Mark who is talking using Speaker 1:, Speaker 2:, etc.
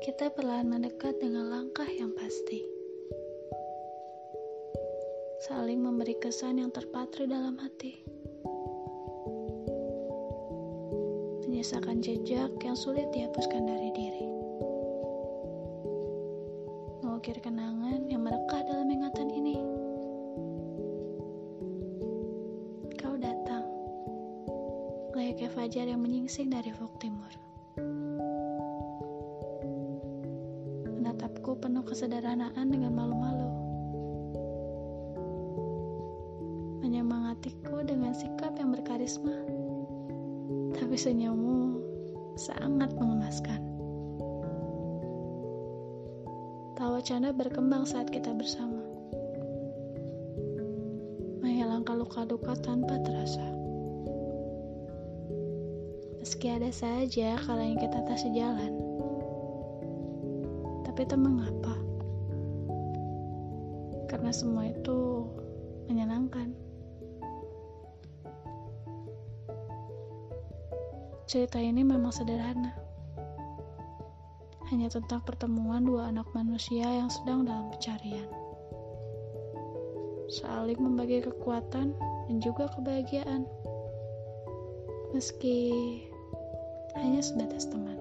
Speaker 1: Kita perlahan mendekat dengan langkah yang pasti. Saling memberi kesan yang terpatri dalam hati. Menyisakan jejak yang sulit dihapuskan dari diri. Mengukir kenangan yang merekah dalam ingatan ini. Kau datang, layaknya fajar yang menyingsing dari ufuk timur. Menatapku penuh kesederhanaan dengan malu-malu. Menyemangatiku dengan sikap yang berkarisma. Tapi senyummu sangat mengemaskan. Tawa canda berkembang saat kita bersama. Menghilangkan luka duka tanpa terasa. Meski ada saja kala yang kita tak sejalan tak mengapa. Karena semua itu menyenangkan. Cerita ini memang sederhana. Hanya tentang pertemuan dua anak manusia yang sedang dalam pencarian. Saling membagi kekuatan dan juga kebahagiaan. Meski hanya sebatas teman.